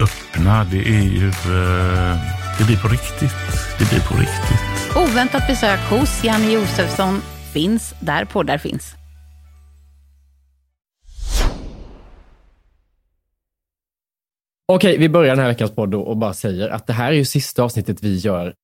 öppna. Det är ju... eh, Det blir på riktigt. Det blir på riktigt. Oväntat besök hos Janne Josefsson finns där poddar finns. Okej, vi börjar den här veckans podd då och bara säger att det här är ju sista avsnittet vi gör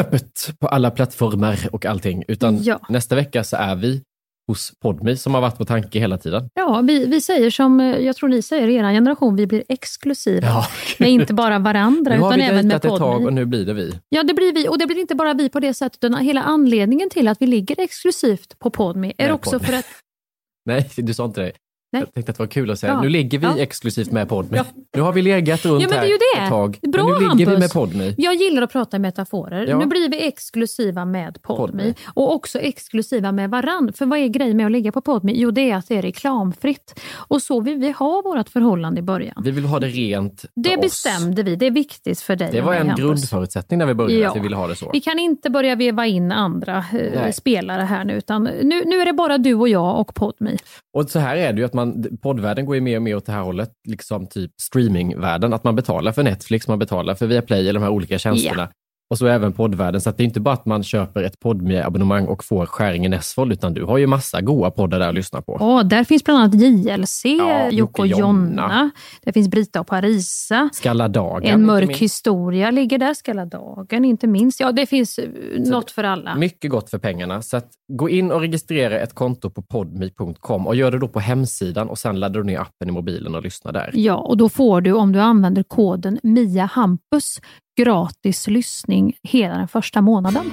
öppet på alla plattformar och allting. Utan Ja. nästa vecka så är vi hos Podme som har varit på tanke hela tiden. Ja, vi, vi säger som eh, jag tror ni säger i er generation, vi blir exklusiva. Ja. Med inte bara varandra, Nu har utan vi även med dejtat ett tag och nu blir det vi. Ja, det blir vi. Och det blir inte bara vi på det sättet, utan hela anledningen till att vi ligger exklusivt på Podme är Med också Podme. för att... Nej, du sa inte det. Nej. Jag tänkte att det var kul att säga. Ja. Nu ligger vi Ja. exklusivt med Podme. Ja. Nu har vi legat runt Ja, men det är här ju det. ett tag. Bra, men nu ligger vi Hampus. med Podme. Jag gillar att prata i metaforer. Nu blir vi exklusiva med Podme. Podme. Och också exklusiva med varann. För vad är grejen med att ligga på Podme? Jo, det är att det är reklamfritt. Och så vill vi ha vårt förhållande i början. Vi vill ha det rent Det oss. bestämde vi. Det är viktigt för dig Det var en Hampus. grundförutsättning när vi började, Ja. att vi ville ha det så. Vi kan inte börja veva in andra eh, Nej. spelare här nu, utan nu, nu är det bara du och jag och Podme. Och så här är det ju att man, poddvärlden går ju mer och mer åt det här hållet, liksom typ streamingvärlden, att man betalar för Netflix, man betalar för Viaplay eller de här olika tjänsterna. Och så även poddvärlden, så att det är inte bara att man köper ett Podme-abonnemang och får Skäringen Näsvold, utan du har ju massa goa poddar där att lyssna på. Åh, där finns bland annat JLC, Ja, Jocke och Jonna. Det finns Brita och Parisa. Skalla dagen. En mörk historia ligger där, Skalla dagen inte minst. Ja, det finns eh, något för alla. Mycket gott för pengarna. Så att gå in och registrera ett konto på podme.com och gör det då på hemsidan och sen laddar du ner appen i mobilen och lyssnar där. Ja, och då får du om du använder koden MIA Hampus gratis lyssning hela den första månaden.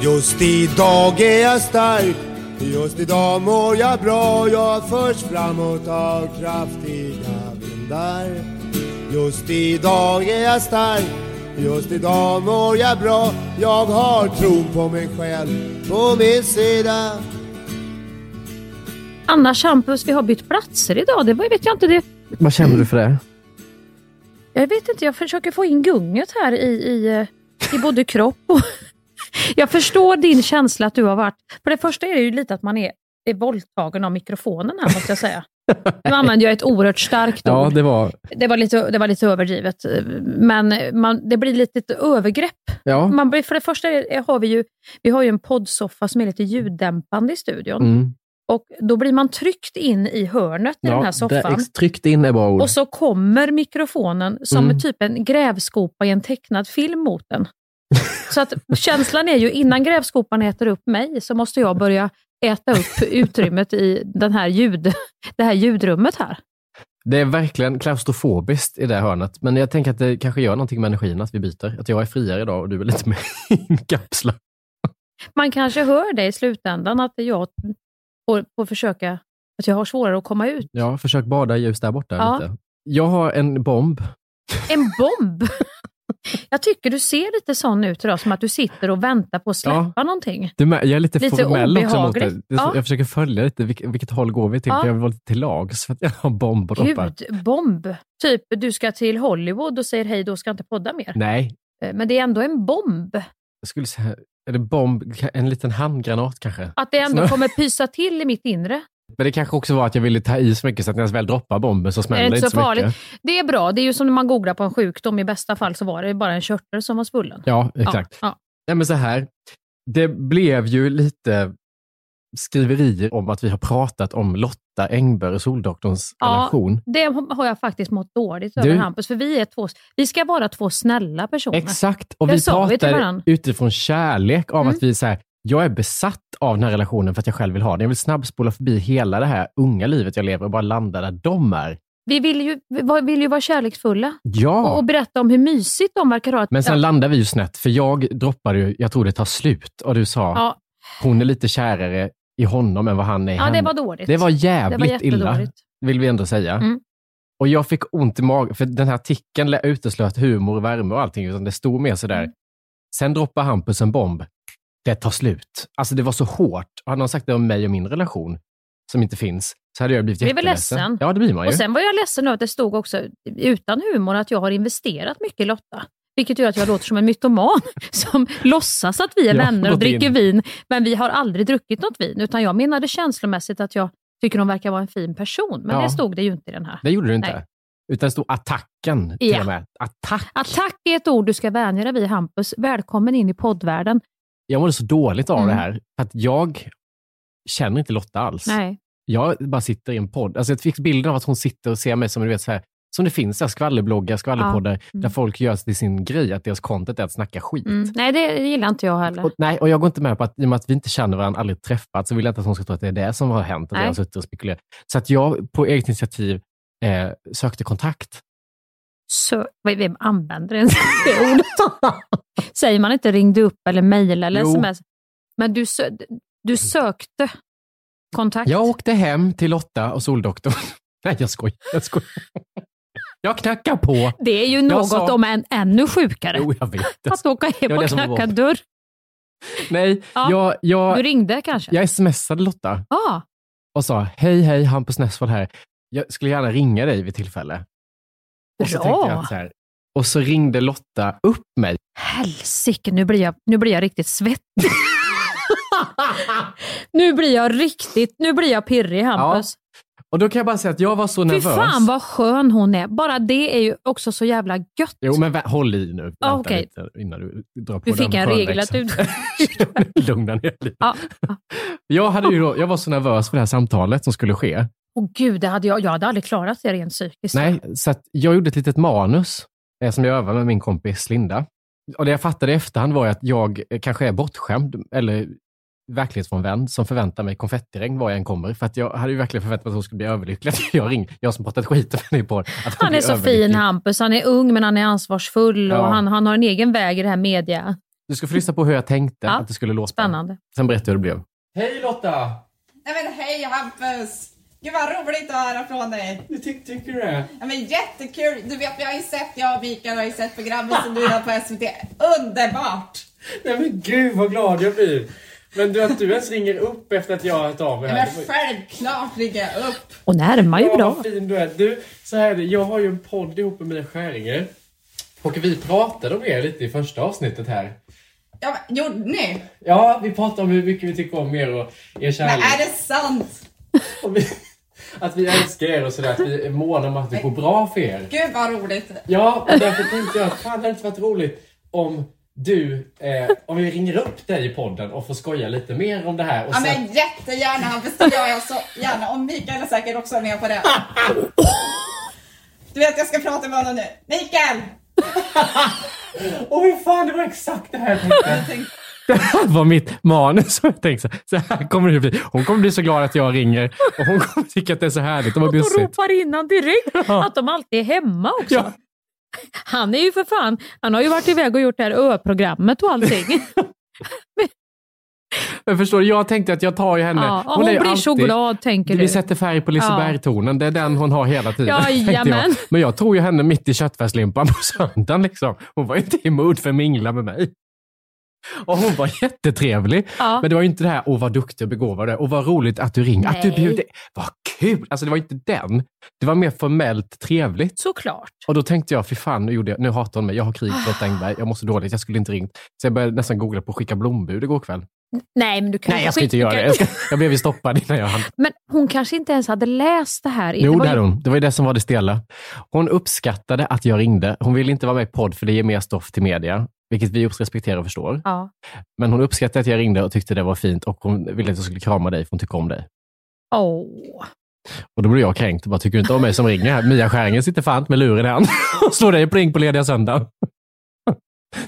Just idag är jag stark Just idag mår jag bra Jag förs framåt av kraftiga vindar Just idag är jag stark Just idag mår jag bra Jag har tron på mig själv på min sida Annars Hampus, vi har bytt platser idag. Det var, vet jag inte. Det, Vad känner du för det? Jag vet inte, jag försöker få in gunget här i, i, i både kropp och... Jag förstår din känsla att du har varit... För det första är det ju lite att man är, är våldtagen av mikrofonen här, måste jag säga. Nu använder jag ett oerhört starkt ord. Ja, det var... Det var lite, det var lite överdrivet, men man, det blir lite ett övergrepp. Ja. Man blir, för det första är, har vi ju, vi har ju en poddsoffa som är lite ljuddämpande i studion. Mm. Och Då blir man tryckt in i hörnet i den här det, soffan. ex- tryckt in är bra ord. Och så kommer mikrofonen som Mm. typ en grävskopa i en tecknad film mot den. Så att känslan är ju innan grävskopan äter upp mig så måste jag börja äta upp utrymmet i den här ljud, det här ljudrummet här. Det är verkligen klaustrofobiskt i det hörnet, men jag tänker att det kanske gör någonting med energin att vi byter. Att jag är friare idag och du är lite mer inkapslad. Man kanske hör det i slutändan att jag får, får försöka, att jag har svårare att komma ut. Ja, försök bada i ljus där borta Ja. lite. Jag har en bomb. En bomb! Jag tycker du ser lite sån ut idag, som att du sitter och väntar på att släppa någonting. Du, jag är lite, Lite formell också mot det. Ja. Jag försöker följa lite vilket, vilket håll går vi till, Ja. för jag vill vara lite till lags för att jag har bomb och droppar. Gud, bomb! Typ, du ska till Hollywood och säger hej då, ska inte podda mer. Nej, Eh, Men det är ändå en bomb. jag skulle säga Är det bomb, en liten handgranat kanske? Att det ändå kommer pysa till i mitt inre. Men det kanske också var att jag ville ta i så mycket så att när jag väl droppar bomben så smäller är det inte så så farligt. mycket. Det är bra. Det är ju som när man googlar på en sjukdom. I bästa fall så var det bara en körtel som var svullen. Ja, exakt. Ja, Nej, men så här. Det blev ju lite skriverier om att vi har pratat om Lotta Engberg och Soldoktorns Ja, relation. det har jag faktiskt mått dåligt Du- över Hampus, för vi, är två, vi ska vara två snälla personer. Exakt, och Det vi vi pratar varandra. utifrån kärlek av Mm. att vi så här, jag är besatt av den här relationen för att jag själv vill ha den. Jag vill snabbspola förbi hela det här unga livet jag lever och bara landa där de är. Vi vill ju, vi vill ju vara kärleksfulla Ja, och, och berätta om hur mysigt de verkar ha. men sen ja, landar vi ju snett, för jag droppade ju, jag tror det tar slut, och du sa, ja, hon är lite kärare i honom än vad han är i ja, det henne. var dåligt. Det var jävligt det var illa, vill vi ändå säga. Mm. Och jag fick ont i magen, för den här artikeln uteslöt humor värme och allting, utan det stod mer sådär. Mm. Sen droppar Hampus en bomb. Det tar slut. Alltså det var så hårt. Hade någon sagt det om mig och min relation, som inte finns, så hade jag blivit jätteledsen. ledsen? Ja, det blir man ju. Och sen var jag ledsen över att det stod också, utan humor, att jag har investerat mycket i Lotta. Vilket gör att jag låter som en mytoman som låtsas att vi är Ja, vänner och dricker in. vin, men vi har aldrig druckit något vin. Utan jag menade känslomässigt att jag tycker hon verkar vara en fin person. Men Ja. det stod det ju inte i den här. Det gjorde du inte. Nej. Utan det stod attacken till Ja. och med. Attack. Attack är ett ord du ska vänja dig vid, Hampus. Välkommen in i poddvärlden. Jag mådde så dåligt av Mm. det här, för att jag känner inte Lotta alls. Nej. Jag bara sitter i en podd. Alltså jag fick bilden av att hon sitter och ser mig som, du vet, så här, som det finns skvallerbloggar, skvallerpoddar, Ja. Mm. där folk gör till sin grej, att deras content är att snacka skit. Mm. Nej, det gillar inte jag heller. Och, nej, och jag går inte med på att i och med att vi inte känner varandra, aldrig träffat, så vill jag inte att hon ska tro att det är det som har hänt och Nej. jag har suttit och spekulerat. Så att jag på eget initiativ eh, sökte kontakt. Så, vem använder ens det ordet? Säger man inte ringde upp eller mejla eller Jo. sms? Men du, sö du sökte kontakt? Jag åkte hem till Lotta och Soldoktorn. Nej, jag skojar. Jag skojar. Jag knackar på. Det är ju något sa- om en ännu sjukare. Jo, jag vet. Att åka hem och knacka dörr. Nej, Ja, jag, jag, Du ringde kanske? jag smsade Lotta Ja. och sa hej, hej, Hampus Nessvold här. Jag skulle gärna ringa dig vid tillfälle. Och så, att så och så ringde Lotta upp mig. Helsike, nu blir jag, nu blir jag riktigt svettig. nu blir jag riktigt, nu blir jag pirrig Hampus. Och då kan jag bara säga att jag var så Fy nervös. fan vad skön hon är. Bara det är ju också så jävla gött. Jo, men vä- håll i nu. Ah, lite innan du drar på Du fick en regel att du... Lugna ner lite. Ja. Jag, hade ju då, jag var så nervös för det här samtalet som skulle ske. Åh gud, det hade jag, jag hade aldrig klarat det rent psykiskt. Nej, så jag gjorde ett litet manus eh, som jag övade med min kompis Linda. Och det jag fattade i efterhand var att jag eh, kanske är bortskämd, eller verklighetsfrånvänd, som förväntar mig konfettiregn var jag än kommer. För att jag hade ju verkligen förväntat mig att hon skulle bli överlycklig. Att Jag, ring, jag som pratat skit med dig på att Han är så överlycklig. fin Hampus. Han är ung men han är ansvarsfull Ja. och han, han har en egen väg i det här media. Du ska få lyssna på hur jag tänkte Ja. att det skulle låta. Spännande. Sen berättar jag hur det blev. Hej Lotta! Nej men hej Hampus! Gud vad roligt att höra från dig. Du tyck, tycker du det? Ja, men jättekul! Du vet vi har ju sett, jag och Mikael har ju sett programmet som du gör på SVT. Underbart! Nej men gud vad glad jag blir. Men du, att du ens ringer upp efter att jag har hört av mig här. men självklart ringer jag upp. Och närmar ju Ja, bra. vad fin du är. Du, så här är det. Jag har ju en podd ihop med Mia Skäringer. Och vi pratade om det lite i första avsnittet här. Ja, men, gjorde ni? Ja, vi pratade om hur mycket vi tycker om er och er Men kärlek. är det sant? Och vi, att vi älskar er och sådär. Att vi är måna om att det går bra för er. Gud vad roligt. Ja, och därför tänkte jag att fan hade det inte varit roligt om du, eh, om vi ringer upp dig i podden och får skoja lite mer om det här. Och Ja sen, men jättegärna Hampus, det gör jag så gärna. Och Mikael är säkert också med på det. Du vet jag ska prata med honom nu. Mikael! Åh oh, fan, det var exakt det här jag tänkte. Det här var mitt manus jag tänkte. Så här kommer det bli. Hon kommer bli så glad att jag ringer och hon kommer tycka att det är så härligt och Och då bussigt. ropar in han direkt Ja. att de alltid är hemma också. Ja. Han är ju för fan, han har ju varit iväg och gjort det här ö-programmet och allting. Men förstår jag tänkte att jag tar ju henne. Ja, hon ju blir så glad, tänker Vi du. sätter färg på Liseberg-tonen. Det är den hon har hela tiden. tänkte jag. Men jag tog ju henne mitt i köttfärslimpan på söndagen. Liksom. Hon var inte i mood för att mingla med mig. Och hon var jättetrevlig. Ja. Men det var ju inte det här, åh vad duktig och begåvad och vad roligt att du ringer. Att du bjuder, vad kul! Alltså det var inte den. Det var mer formellt trevligt. Såklart. Och då tänkte jag, fy fan, nu, gjorde jag, nu hatar hon mig. Jag har krig på Lotta Engberg. Jag mår så dåligt, jag skulle inte ringt. Så jag började nästan googla på att skicka blombud igår kväll. Nej, men du kan Nej, jag ska inte göra det. Jag, ska, jag blev ju stoppad innan jag hann. Men hon kanske inte ens hade läst det här. Jo, det hade hon. Det var ju det som var det stela. Hon uppskattade att jag ringde. Hon ville inte vara med i podd för det ger mer stoff till media, vilket vi också respekterar och förstår. Ja. Men hon uppskattade att jag ringde och tyckte det var fint och hon ville att jag skulle krama dig för hon tycker om dig. Åh. Och då blev jag kränkt bara, tycker du inte om mig som ringer här? Mia Skäringen sitter fan med luren i hand och slår dig pling på lediga söndag.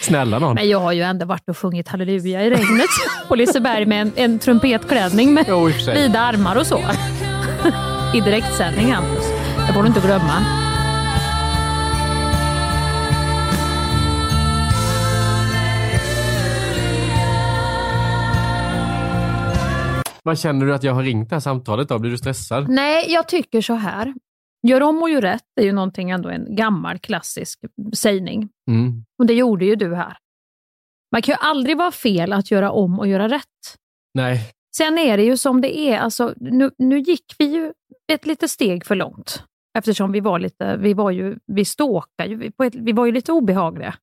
Snälla någon. Men jag har ju ändå varit och sjungit halleluja i regnet på Liseberg med en, en trumpetklänning med Jo, vida armar och så. I direktsändning, Hampus. Det får du inte glömma. Vad känner du att jag har ringt det här samtalet då? Blir du stressad? Nej, jag tycker så här. Gör om och gör rätt är ju någonting ändå en gammal klassisk sägning. Mm. Och det gjorde ju du här. Man kan ju aldrig vara fel att göra om och göra rätt. Nej. Sen är det ju som det är. Alltså, nu, nu gick vi ju ett litet steg för långt. Eftersom vi var lite, vi var ju, vi ståkade ju, vi, vi var ju lite obehagliga.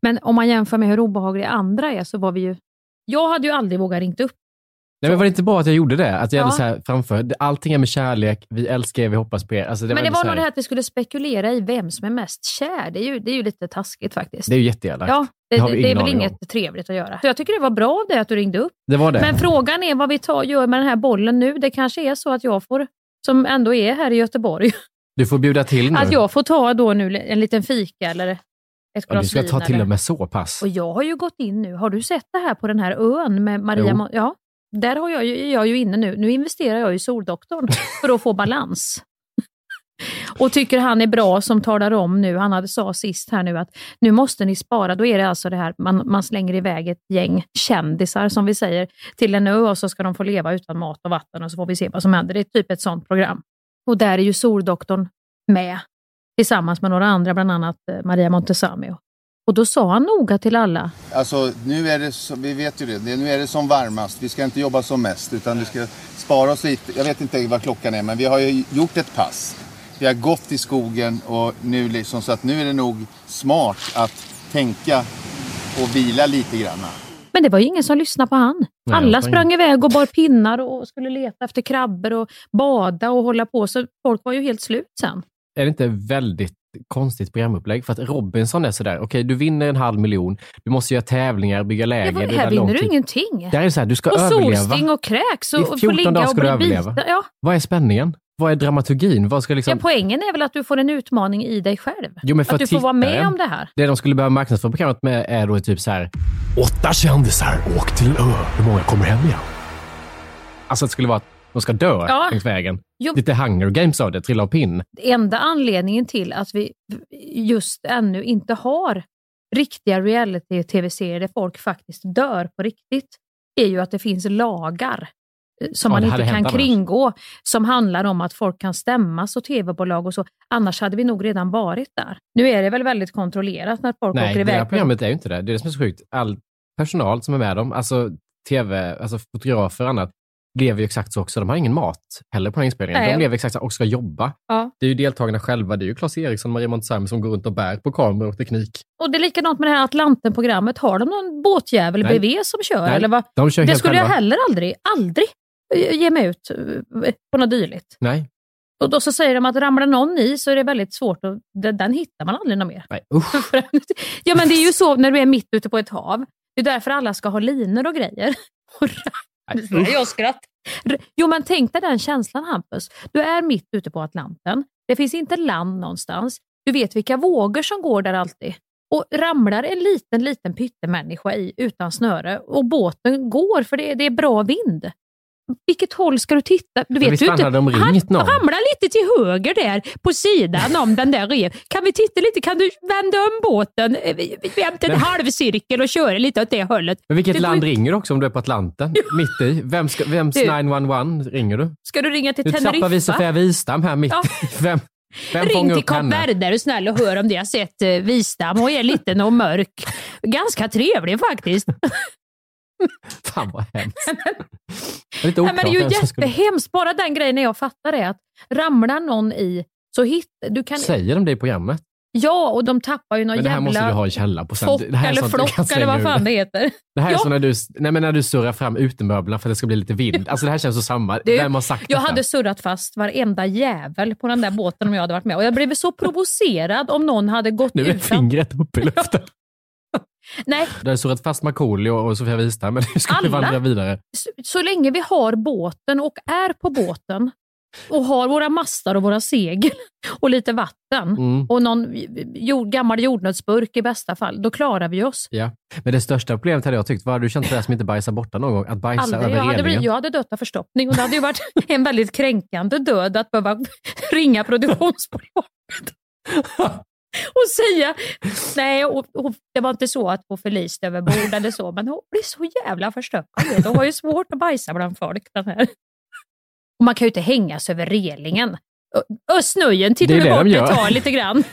Men om man jämför med hur obehagliga andra är så var vi ju, jag hade ju aldrig vågat ringt upp. Nej, men var det inte bra att jag gjorde det? Att jag Ja. hade så här framför, allting är med kärlek, vi älskar er, vi hoppas på er. Alltså, det Men det ändå var nog det här att vi skulle spekulera i vem som är mest kär. Det är ju, det är ju lite taskigt faktiskt. Det är ju jätteelakt. Ja, det, Det det, det är väl inget trevligt att göra. Så jag tycker det var bra av dig att du ringde upp. Det var det. Men frågan är vad vi tar, gör med den här bollen nu. Det kanske är så att jag får, som ändå är här i Göteborg, Du får bjuda till nu. att jag får ta då nu en liten fika eller ett ja, glas du ska ta till eller- och med så pass. Och jag har ju gått in nu. Har du sett det här på den här ön med Maria? Jo. Ja, där har jag, ju- är jag ju inne nu. Nu investerar jag i Soldoktorn för att få balans. Och tycker han är bra som talar om nu, han hade sa sist här nu att nu måste ni spara. Då är det alltså det här, man, man slänger iväg ett gäng kändisar som vi säger till en ö och så ska de få leva utan mat och vatten och så får vi se vad som händer. Det är typ ett sånt program. Och där är ju Soldoktorn med tillsammans med några andra, bland annat eh, Maria Montesami. Och då sa han noga till alla, Alltså nu är det, så, vi vet ju det, det, nu är det som varmast. Vi ska inte jobba som mest utan vi ska spara oss lite. Jag vet inte vad klockan är men vi har ju gjort ett pass. Vi har gått i skogen och nu liksom så att nu är det nog smart att tänka och vila lite grann. Men det var ju ingen som lyssnade på han. Nej, Alla sprang iväg och bar pinnar och skulle leta efter krabbor och bada och hålla på. Så folk var ju helt slut sen. Är det inte väldigt konstigt programupplägg? För att Robinson är sådär, okej du vinner en halv miljon, du måste göra tävlingar, bygga Ja, läger. vad- det här vinner du ingenting. Där är det så här, du ska och överleva. solsting och kräks och, I och få 14 ligga dagar ska du överleva. Ja. Vad är spänningen? Vad är dramaturgin? Vad ska liksom... Ja, poängen är väl att du får en utmaning i dig själv. Jo, men för att du får vara med om det här. Det de skulle behöva marknadsföra programmet med är då typ så här. Åtta kändisar åk till ö. Hur många kommer hem igen? Alltså att det skulle vara att de ska dö Ja. längs vägen. Jo. Lite Hunger Games av det, trilla av pinn. Enda anledningen till att vi just ännu inte har riktiga reality-tv-serier där folk faktiskt dör på riktigt, är ju att det finns lagar eh, som Ja, man det inte kan hänt annars. kringgå, som handlar om att folk kan stämmas och tv-bolag och så. Annars hade vi nog redan varit där. Nu är det väl väldigt kontrollerat när folk Nej, åker det iväg. här på- programmet är ju inte det. Det är det som är så sjukt. All personal som är med dem, alltså tv, alltså fotografer och annat, lever ju exakt så också. De har ingen mat heller på den här inspelningen. Nej. De lever exakt så och ska jobba. Ja. Det är ju deltagarna själva. Det är ju Claes Eriksson och Maria Montazami som går runt och bär på kameror och teknik. Och det är likadant med det här Atlanten-programmet. Har de någon båtjävel Nej. bredvid som kör? Nej, eller vad? de kör det skulle jag själva. heller aldrig, aldrig eh, ge mig ut eh, på något dylikt. Nej. Och då så säger de att ramlar någon i så är det väldigt svårt att den, den hittar man aldrig någon mer. Nej, usch. ja men det är ju så när du är mitt ute på ett hav. Det är därför alla ska ha linor och grejer. Jag skratt. Jo men tänk dig den känslan Hampus. Du är mitt ute på Atlanten. Det finns inte land någonstans. Du vet vilka vågor som går där alltid. Och ramlar en liten, liten pyttemänniska i utan snöre och båten går för det det är bra vind. Vilket håll ska du titta? Du vet visst ju inte. Han ramlar lite till höger där på sidan om den där rev. Kan vi titta lite? Kan du vända om båten? eh, Jämte en Men- halvcirkel och köra lite åt det hållet? Men vilket Det land ju- ringer du också om du är på Atlanten? Mitt i? Vem ska, vems Du- 911 ringer du? Ska du ringa till Nu tappar vi Teneriffa? Sofia Wistam här mitt Ja. Vem? Vem Ring till Kap? Verde är du snäll och hör om de har sett eh, Wistam. Hon är liten och mörk. Ganska trevlig faktiskt. Fan vad hemskt. Det är lite Nej, men det är ju skulle- jättehemskt. Bara den grejen jag fattar är att ramlar någon i så hit, du kan... Säger de det i programmet? Ja, och de tappar ju någon Men det här jävla måste du ha en källa på sen. fock Det här är eller flock eller vad fan det heter. Det här är Ja. som när du, nej men när du surrar fram utemöblerna för att det ska bli lite vind. Alltså det här känns så samma. Du, Vem har sagt jag detta? hade surrat fast varenda jävel på den där båten om jag hade varit med. Och jag blev så provocerad om någon hade gått Nu är utan... fingret uppe i luften. Nej, Du hade surrat fast Markoolio och Sofia Wistam, men du skulle Alla? vandra vidare. så, så länge vi har båten och är på båten och har våra mastar och våra segel och lite vatten Mm. och någon jord, gammal jordnötsburk i bästa fall, då klarar vi oss. Ja. Men det största problemet hade jag tyckt, vad hade du känt för det som inte bajsar borta någon gång? Att bajsa Aldrig. över Jag hade, blivit, jag hade dött av förstoppning och det hade ju varit en väldigt kränkande död att behöva ringa produktionsbolaget och säga nej, och, och det var inte så att hon förliste över bord eller så, men hon blir så jävla du. Hon har ju svårt att bajsa bland folk. Den här. Och man kan ju inte hänga sig över relingen. Ö- Snöjen tittar det bort ett tag lite grann.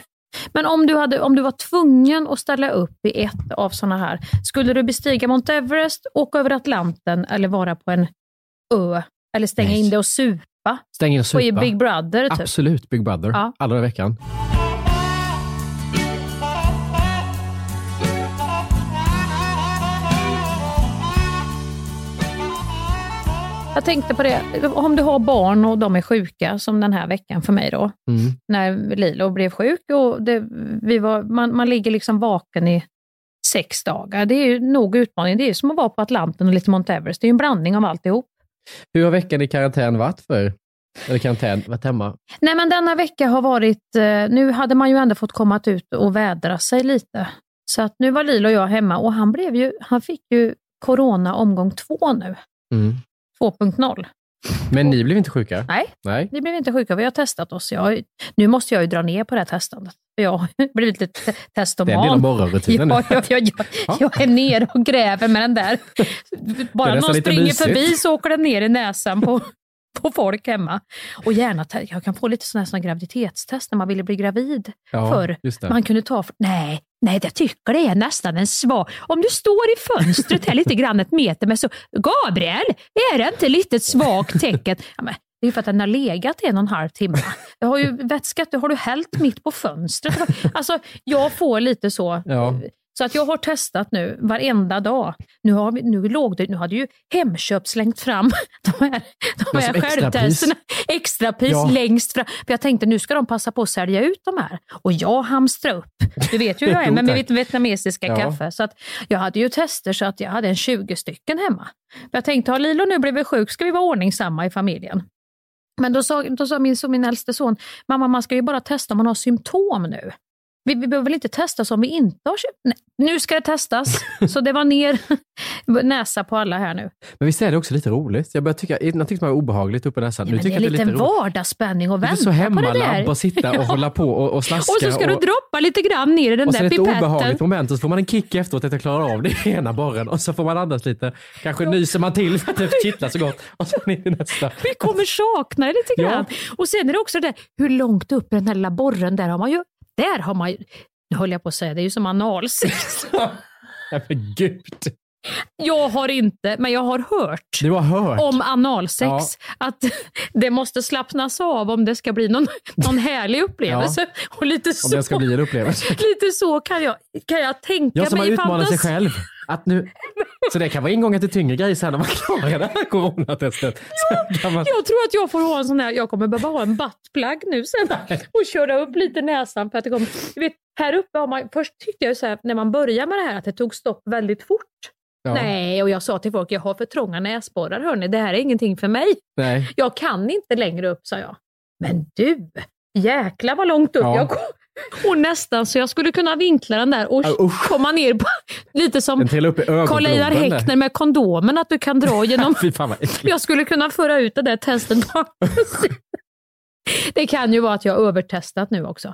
Men om du, hade, om du var tvungen att ställa upp i ett av sådana här, skulle du bestiga Mount Everest, åka över Atlanten eller vara på en ö? Eller stänga Nej. in dig och supa? Stäng in och Och i supa. Big Brother typ? Absolut Big Brother. Ja. Alla i veckan. Jag tänkte på det, om du har barn och de är sjuka, som den här veckan för mig då, Mm. när Lilo blev sjuk och det, vi var, man, man ligger liksom vaken i sex dagar. Det är ju nog utmaning. Det är som att vara på Atlanten och lite Mount Everest. Det är en blandning av alltihop. Hur har veckan i karantän varit för Eller karantän, varit hemma? Nej, men denna vecka har varit... Eh, nu hade man ju ändå fått komma ut och vädra sig lite. Så att nu var Lilo och jag hemma och han, blev ju, han fick ju corona omgång två nu. Mm. 2.0. Men ni blev inte sjuka? Nej, Nej. vi blev inte sjuka. Vi har testat oss. Jag, nu måste jag ju dra ner på det här testandet. Jag har blivit lite te- testoman. Det är en morgonrutinen. Ja, jag, jag, jag, jag är nere och gräver med den där. Bara någon springer förbi så åker den ner i näsan på, på folk hemma. Och gärna, jag kan få lite sådana här graviditetstest när man ville bli gravid Ja, förr. Man kunde ta, nej, nej, jag tycker det är nästan en svag. Om du står i fönstret här lite grann ett meter med så, Gabriel, är det inte lite svagt tecken? Ja, men, det är ju för att den har legat en och en halv timme. Jag har ju vätskat, har du hällt mitt på fönstret? Alltså, jag får lite så. Ja. Så att jag har testat nu varenda dag. Nu, har vi, nu, låg det, nu hade ju Hemköp slängt fram de här, de här självtesterna. Extrapris Ja. längst fram. För jag tänkte nu ska de passa på att sälja ut de här. Och jag hamstrar upp. Du vet ju hur jag är med mitt vietnamesiska Ja. kaffe. Så att jag hade ju tester så att jag hade en 20 stycken hemma. Jag tänkte, har Lilo nu blivit sjuk ska vi vara ordningsamma i familjen. Men då sa, då sa min, så min äldste son, mamma man ska ju bara testa om man har symptom nu. Vi, vi behöver väl inte testa som vi inte har symptom? Nej, nu ska det testas. Så det var ner näsa på alla här nu. Men visst är det också lite roligt? Jag börjar tycka, innan tyckte man var obehagligt uppe i näsan. Ja, nu det tycker är lite att det är lite roligt. vardagsspänning och Det är vänta så på det hemmalabb där. att sitta och Ja. hålla på och, och slaska. Och så ska du droppa lite grann ner i den och sen där ett obehagligt pipetten. moment och så får man en kick efteråt att jag klarar av det ena borren och så får man andas lite. Kanske nyser man till för att det kittlar så gott och så ner i nästa. Vi kommer sakna det lite grann. Och sen är det också det där, hur långt upp i den här lilla borren, där har man ju, där har man ju, nu höll jag på att säga, det är ju som analsex. Nej men gud. Jag har inte, men jag har hört Du har hört. om analsex, att det måste slappnas av om det ska bli någon, någon härlig upplevelse. Och lite Om så, det ska bli en upplevelse. lite så kan jag, kan jag tänka Jag som har mig utmanat sig själv. Att nu, så det kan vara ingången till tyngre grejer sen när man klarar det här coronatestet. Kan man, Jag tror att jag får ha en sån här, jag kommer behöva ha en buttplug nu sen och köra upp lite näsan för att det kommer, vet, här uppe har man, först tyckte jag så här, när man började med det här att det tog stopp väldigt fort. Ja. Nej, och jag sa till folk, jag har för trånga näsborrar hörni, det här är ingenting för mig. nej. Jag kan inte längre upp, sa jag. Men du, jäklar vad långt upp Ja. jag kom. Och nästan så jag skulle kunna vinkla den där och usch. komma ner på, lite som Karl-Einar. Häckner med kondomen, att du kan dra genom jag skulle kunna föra ut det där testet Det kan ju vara att jag har övertestat nu också.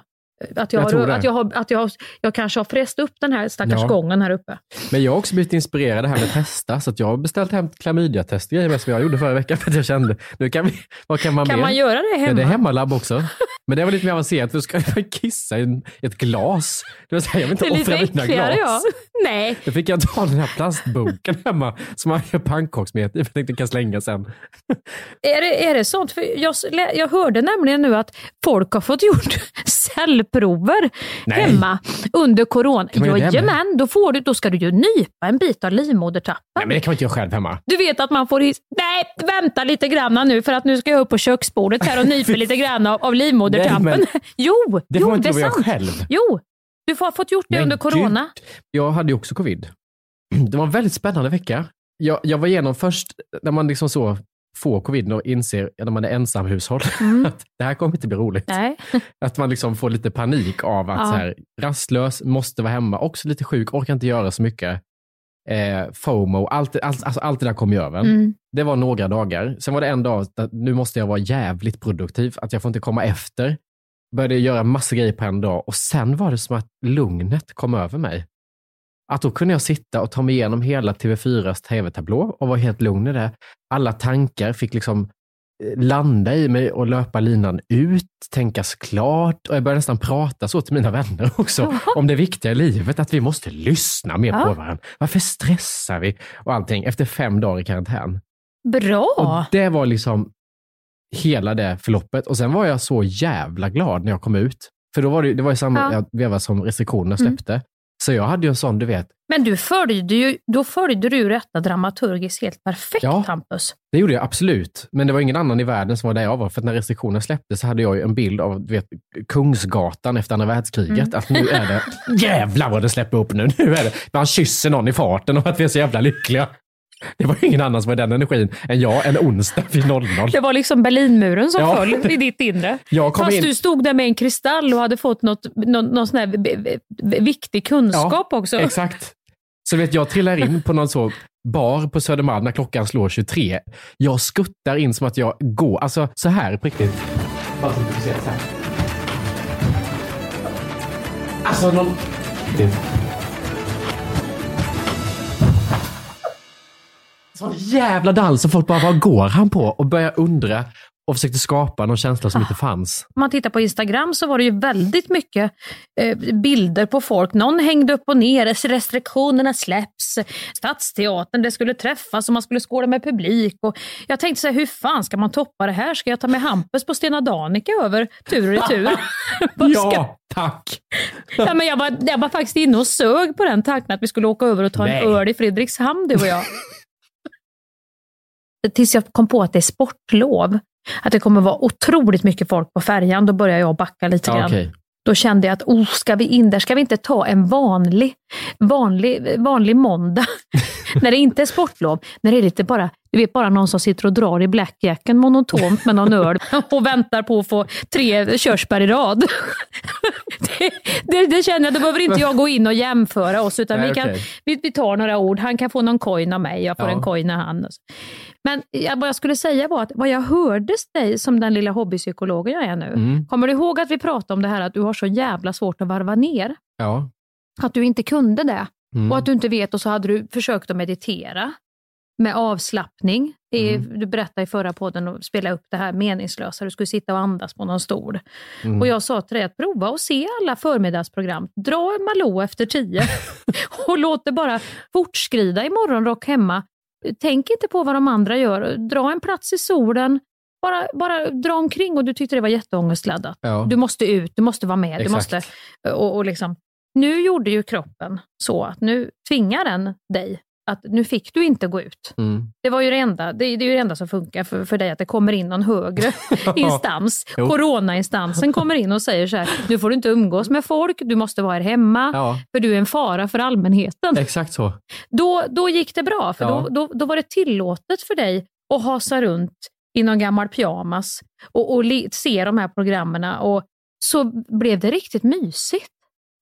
Att jag, Jag har, att jag, har, att jag, har, jag kanske har fräst upp den här stackars Ja. gången här uppe. Men jag har också blivit inspirerad det här med testa, så att jag har beställt hem klamydiatest grejer som jag gjorde förra veckan för att jag kände, nu kan vi, vad kan man Kan mer? man göra det Ja, hemma? det är hemmalabb också. Men det var lite mer avancerat, för du ska kissa i ett glas. Det vill säga, jag vill inte offra mina glas. ja. Nej, Då fick jag ta den här plastboken hemma som man gör pannkakssmet i, för jag tänkte jag kan slänga sen. är det, är det sånt? För jag, jag hörde nämligen nu att folk har fått gjort cellprover Nej. hemma under corona. Jajamän, då, får du, då ska du ju nypa en bit av livmodertappen. Nej, men det kan man inte göra själv hemma. Du vet att man får his- Nej, vänta lite grann nu för att nu ska jag upp på köksbordet här och nypa lite grann av, av livmodertappen. Jo, Det jo, det är sant. själv. Jo, du har fått gjort det Men under corona. Jag hade ju också covid. Det var en väldigt spännande vecka. Jag, jag var igenom först, när man liksom så får covid och inser, när man är ensamhushåll, att det här kommer inte bli roligt. Mm. Nej. Att man liksom får lite panik av att Ja. så här, rastlös, måste vara hemma, också lite sjuk, orkar inte göra så mycket. Eh, FOMO, allt, allt, alltså allt det där kom ju över. Mm. Det var några dagar. Sen var det en dag, att nu måste jag vara jävligt produktiv, att jag får inte komma efter. Började göra massa grejer på en dag och sen var det som att lugnet kom över mig. Att då kunde jag sitta och ta mig igenom hela TV4s tv-tablå och vara helt lugn i det. Alla tankar fick liksom eh, landa i mig och löpa linan ut, tänkas klart och jag började nästan prata så till mina vänner också om det viktiga i livet, att vi måste lyssna mer Ja. på varandra. Varför stressar vi? Och allting efter fem dagar i karantän. Bra! Och det var liksom hela det förloppet. Och sen var jag så jävla glad när jag kom ut. För då var det, det var ju samma Ja. veva som restriktionerna Mm. Så jag hade ju en sån, du vet, Men du följde ju, då följde du ju detta dramaturgiskt helt perfekt, Ja. Hampus. det gjorde jag absolut. Men det var ingen annan i världen som var där jag var. För när restriktionerna släpptes så hade jag ju en bild av du vet, Kungsgatan efter andra världskriget. Mm. Att nu är det, jävlar vad det släpper upp nu. Nu är det, man kysser någon i farten och att vi är så jävla lyckliga. Det var ju ingen annan som var den energin än jag en onsdag vid 00. Det var liksom Berlinmuren som Ja. föll i ditt inre. Fast in- du stod där med en kristall och hade fått något, någon, någon sån här viktig kunskap också. Exakt. Så vet jag trillar in på någon så bar på Södermalm när klockan slår 23. Jag skuttar in som att jag går, alltså så här på riktigt. Alltså någon... Sån jävla dans som folk bara, vad går han på? Och börjar undra och försökte skapa någon känsla som inte fanns. Om man tittar på Instagram så var det ju väldigt mycket eh, bilder på folk. Någon hängde upp och ner, restriktionerna släpps, Stadsteatern, det skulle träffas och man skulle skåla med publik. Och jag tänkte så här, hur fan ska man toppa det här? Ska jag ta med Hampus på Stena Danica över tur och retur? Ja, tack! Ja, men jag, var, jag var faktiskt inne och sög på den tanken att vi skulle åka över och ta Nej. en öl i Fredrikshamn, du och jag. Tills jag kom på att det är sportlov. Att det kommer vara otroligt mycket folk på färjan. Då börjar jag backa lite grann. okej. Då kände jag att oh, ska vi in där? Ska vi inte ta en vanlig, vanlig, vanlig måndag? när det inte är sportlov. När det är lite bara, du vet bara någon som sitter och drar i blackjacken monotont med någon öl och väntar på att få tre körsbär i rad. det, det, det känner jag, då behöver inte jag gå in och jämföra oss, utan Nej, vi, kan, okej. vi, vi tar några ord. Han kan få någon coin av mig, jag får Ja. en coin av han. Men jag, vad jag skulle säga var att vad jag hörde dig som den lilla hobbypsykologen jag är nu. Mm. Kommer du ihåg att vi pratade om det här att du har så jävla svårt att varva ner? Ja. Att du inte kunde det. Mm. Och att du inte vet och så hade du försökt att meditera med avslappning. Är, Mm. Du berättade i förra podden och spela upp det här meningslösa. Du skulle sitta och andas på någon stol. Mm. Och jag sa till dig att prova och se alla förmiddagsprogram. Dra en Malou efter tio och låt det bara fortskrida i morgonrock hemma. Tänk inte på vad de andra gör. Dra en plats i solen. Bara, bara dra omkring och du tyckte det var jätteångestladdat. Ja. Du måste ut, du måste vara med. Du Exakt. måste, och, och liksom, nu gjorde ju kroppen så att nu tvingar den dig att nu fick du inte gå ut. Mm. Det var ju det enda, det, det är ju det enda som funkar för, för dig, att det kommer in någon högre instans. Jo. Coronainstansen kommer in och säger så här, nu får du inte umgås med folk, du måste vara här hemma, Ja, för du är en fara för allmänheten. exakt så. Då, då gick det bra, för Ja. då, då, då var det tillåtet för dig att hasa runt i någon gammal pyjamas och, och se de här programmen och så blev det riktigt mysigt.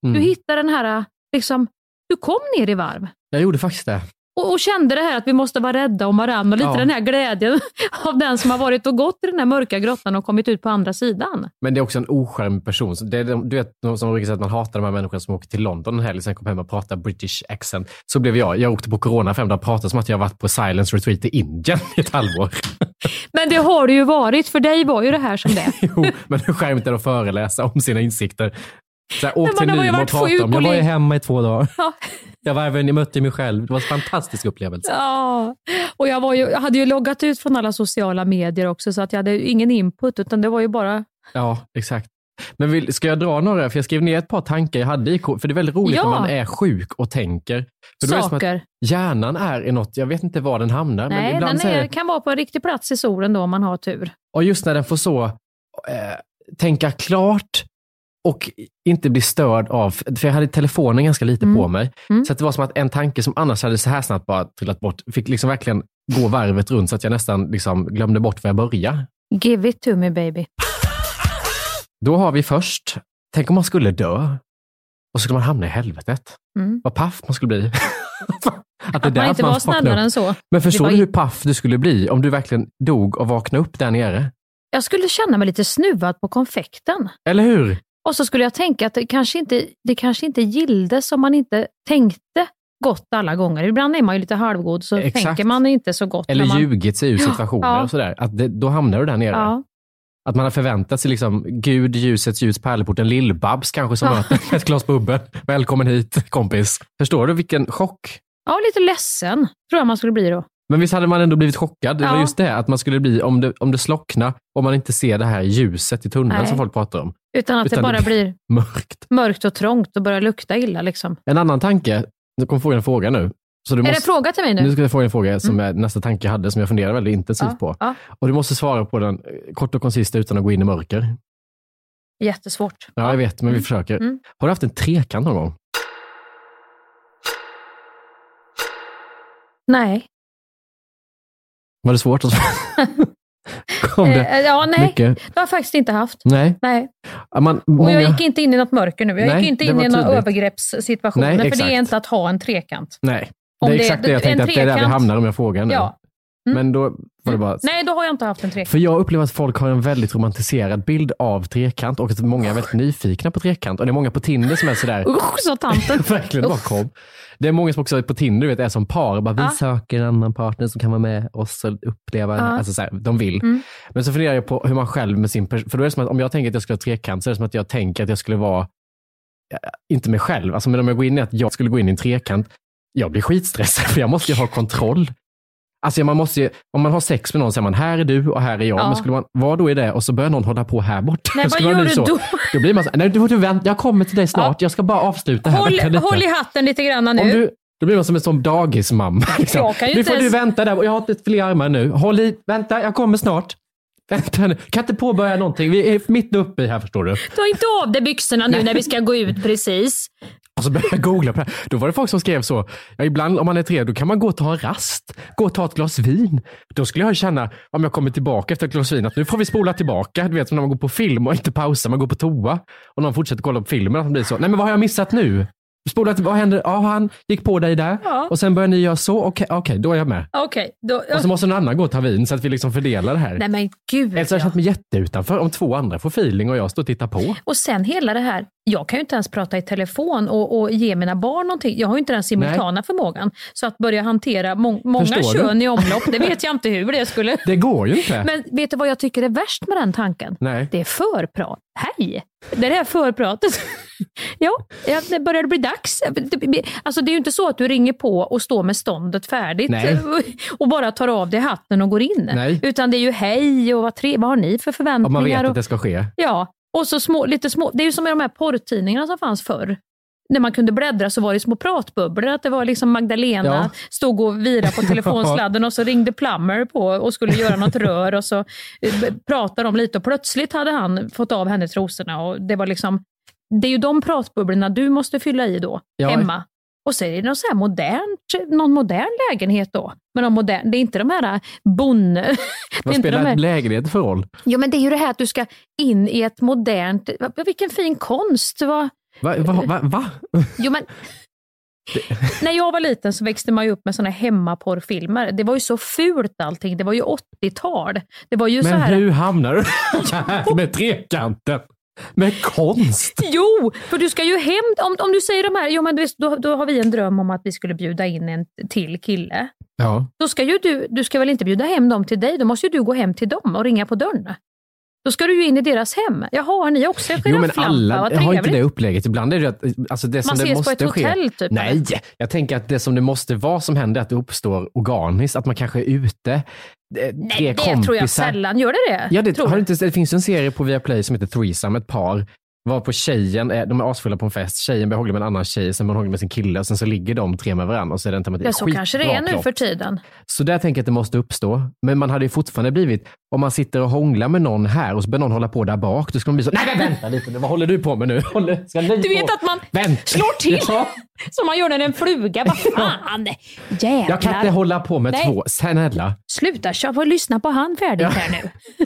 Mm. Du hittade den här, liksom, du kom ner i varv. Jag gjorde faktiskt det. Och, och kände det här att vi måste vara rädda om varandra och lite Ja. den här glädjen av den som har varit och gått i den här mörka grottan och kommit ut på andra sidan. Men det är också en oskärmig person. Det är, de- du vet, som brukar säga att man hatar de här människorna som åker till London en helg, sen kommer hem och pratar British accent. Så blev jag. Jag åkte på corona fem dagar och pratade som att jag varit på silence retreat i Indien i ett halvår. Men det har det ju varit, för dig var ju det här som det. Jo, men skämt är det att föreläsa om sina insikter? Så här, åk Men till Nybro och prata om. Jag var ju hemma i två dagar. Ja. Jag var även, jag mötte mig själv. Det var en fantastisk upplevelse. Ja, och jag, var ju, jag hade ju loggat ut från alla sociala medier också, så att jag hade ingen input, utan det var ju bara... Ja, exakt. Men vill, ska jag dra några? För jag skrev ner ett par tankar jag hade i För det är väldigt roligt Ja. när man är sjuk och tänker. För då är Saker. hjärnan är i något, jag vet inte var den hamnar. men Nej, ibland den är det, kan vara på en riktig plats i solen då, om man har tur. Och just när den får så, eh, tänka klart och inte bli störd av, för jag hade telefonen ganska lite Mm. på mig. Mm. Så att det var som att en tanke som annars hade så här snabbt bara trillat bort, fick liksom verkligen gå varvet runt så att jag nästan liksom glömde bort var jag började. Give it to me baby. Då har vi först, tänk om man skulle dö och så skulle man hamna i helvetet. Mm. Vad paff man skulle bli. att det Att man inte var upp. än så. Men förstår var du hur paff du skulle bli om du verkligen dog och vaknade upp där nere? Jag skulle känna mig lite snuvad på konfekten. Eller hur? Och så skulle jag tänka att det kanske inte, det kanske inte gilldes om man inte tänkte gott alla gånger. Ibland är man ju lite halvgod, så Exakt. tänker man inte så gott. Eller man... ljugit sig ur Ja, situationer ja. och sådär. Att det, då hamnar du där nere. Ja. Att man har förväntat sig liksom, Gud, ljusets ljus, pärleporten, Lill-Babs kanske som Ja. möter ett glas bubbel. Välkommen hit kompis. Förstår du vilken chock? ja, lite ledsen tror jag man skulle bli då. Men visst hade man ändå blivit chockad? Det var Ja. just det, att man skulle bli, om det, om det slocknar, om man inte ser det här ljuset i tunneln Nej. som folk pratar om. Utan att Utan det bara det- blir Mörkt. mörkt och trångt och börjar lukta illa. Liksom. En annan tanke, nu kommer få en fråga nu. Så du Är det en fråga till mig nu? Nu ska jag få en fråga som är nästa tanke jag hade, som jag funderar väldigt intensivt Ja, på. ja. Och du måste svara på den eh, kort och koncist utan att gå in i mörker. Jättesvårt. Ja, jag vet, men vi försöker. Mm. Har du haft en trekant någon gång? Nej. Var det svårt att svara? Kom det Eh, ja, nej. mycket? Det har jag faktiskt inte haft. Nej. Nej. Man, Och många... jag gick inte in i något mörker nu. Jag Nej, gick inte in i några övergreppssituationer, Nej, för det är inte att ha en trekant. Nej, det är det- exakt det jag tänkte, att det är där vi hamnar om jag frågar nu. Ja. Mm. Men då var det bara... Nej, då har jag inte haft en trekant. För jag upplever att folk har en väldigt romantiserad bild av trekant och att många är väldigt nyfikna på trekant. Och det är många på Tinder som är sådär, Usch, sa tanten. verkligen bara kom. Det är många som också är på Tinder vet, är som par bara, vi söker en annan partner som kan vara med oss och uppleva, Ja. alltså så här, de vill. Mm. Men så funderar jag på hur man själv med sin person, för då är det som att om jag tänker att jag skulle ha trekant så är det som att jag tänker att jag skulle vara, inte mig själv, alltså men om jag går in i att jag skulle gå in i en trekant, jag blir skitstressad för jag måste ju ha kontroll. Alltså man måste ju, om man har sex med någon är man, här är du och här är jag. Ja. Men skulle man vara då i det och så börjar någon hålla på här borta. Nej, vad gör du så, då? Då blir man så, nej du får du vänta, jag kommer till dig snart, jag ska bara avsluta här. Håll, håll i hatten lite grann Om nu. du, då blir man som en sån dagismamma. Liksom. Nu får ens- du vänta där, jag har inte fler armar nu. Håll i, vänta, jag kommer snart. Vänta nu, kan inte påbörja någonting. Vi är mitt uppe i här förstår du. Ta inte av dig byxorna nu när vi ska gå ut precis. Och så började jag googla på det. Då var det folk som skrev så, ja, ibland om man är tre, då kan man gå och ta en rast. Gå och ta ett glas vin. Då skulle jag känna, om jag kommer tillbaka efter ett glas vin, att nu får vi spola tillbaka. Du vet som när man går på film och inte pausar, man går på toa. Och någon fortsätter kolla på filmen, att man blir så, nej men vad har jag missat nu? Spola till, vad händer? Ja, han gick på dig där. Ja. Och sen börjar ni göra så, okej, okej, då är jag med. Okej, då... Och så måste någon annan gå och ta vin så att vi liksom fördelar det här. Nej men gud. Eller så har jag ja. känt mig jätteutanför om två andra får feeling och jag står och tittar på. Och sen hela det här, jag kan ju inte ens prata i telefon och, och ge mina barn någonting. Jag har ju inte den simultana förmågan. Så att börja hantera må många Förstår du? kön i omlopp, det vet jag inte hur det skulle... Det går ju inte. Men vet du vad jag tycker är värst med den tanken? Nej. Det är förprat. Hej! Det är det här förpratet. ja, ja, det börjar bli dags. Alltså det är ju inte så att du ringer på och står med ståndet färdigt Nej. och bara tar av dig hatten och går in. Nej. Utan det är ju hej och vad, tre, vad har ni för förväntningar? Om man vet och, att det ska ske. Ja, och så små, lite små, det är ju som i de här porrtidningarna som fanns förr. När man kunde bläddra så var det små pratbubblor. Att det var liksom Magdalena Ja. stod och virade på telefonsladden och så ringde Plummer på och skulle göra något rör och så eh, pratade de lite och plötsligt hade han fått av henne trosorna. Och det, var liksom, det är ju de pratbubblorna du måste fylla i då, Ja. hemma. Och så är det någon, så här modernt, någon modern lägenhet då. Men någon modern, det är inte de här bonne... det är Vad inte de spelar här, lägenhet för roll? Jo, men det är ju det här att du ska in i ett modernt... Vilken fin konst! Va? Va? va, va, va? Jo, men När jag var liten så växte man ju upp med såna hemmaporrfilmer. Det var ju så fult allting. Det var ju 80-tal. Det var ju så Men här... hur hamnar du här med trekanten? Med konst? Jo, för du ska ju hem, om, om du säger de här, jo men då, då har vi en dröm om att vi skulle bjuda in en till kille. Ja. Då ska ju du, du ska väl inte bjuda hem dem till dig, då måste ju du gå hem till dem och ringa på dörren. Då ska du ju in i deras hem. Jaha, har ni också en Jo men alla Vad har inte det upplägget. Ibland är det att alltså det som Man det ses på måste ett ske. hotell, typ, Nej, jag tänker att det som det måste vara som händer är att det uppstår organiskt. Att man kanske är ute, eh, Nej, det kompisar. tror jag sällan. Gör det det? Ja, det, har du? inte, det finns en serie på Viaplay som heter Threesome, ett par var på tjejen, eh, de är asfulla på en fest, tjejen börjar hångla med en annan tjej, sen börjar hon med sin kille och sen så ligger de tre med varandra och så är det en tematik. Ja, så kanske det är nu för tiden. Så där tänker jag att det måste uppstå. Men man hade ju fortfarande blivit, om man sitter och hånglar med någon här och så börjar någon hålla på där bak, då ska man bli så, nej men vänta lite nu, vad håller du på med nu? Håller, ska Du vet på? att man Vänta. slår till Ja. som man gör när en fluga. Vad fan, jävlar. Jag kan inte hålla på med Nej. två, snälla. Sluta, jag får lyssna på han färdigt här nu.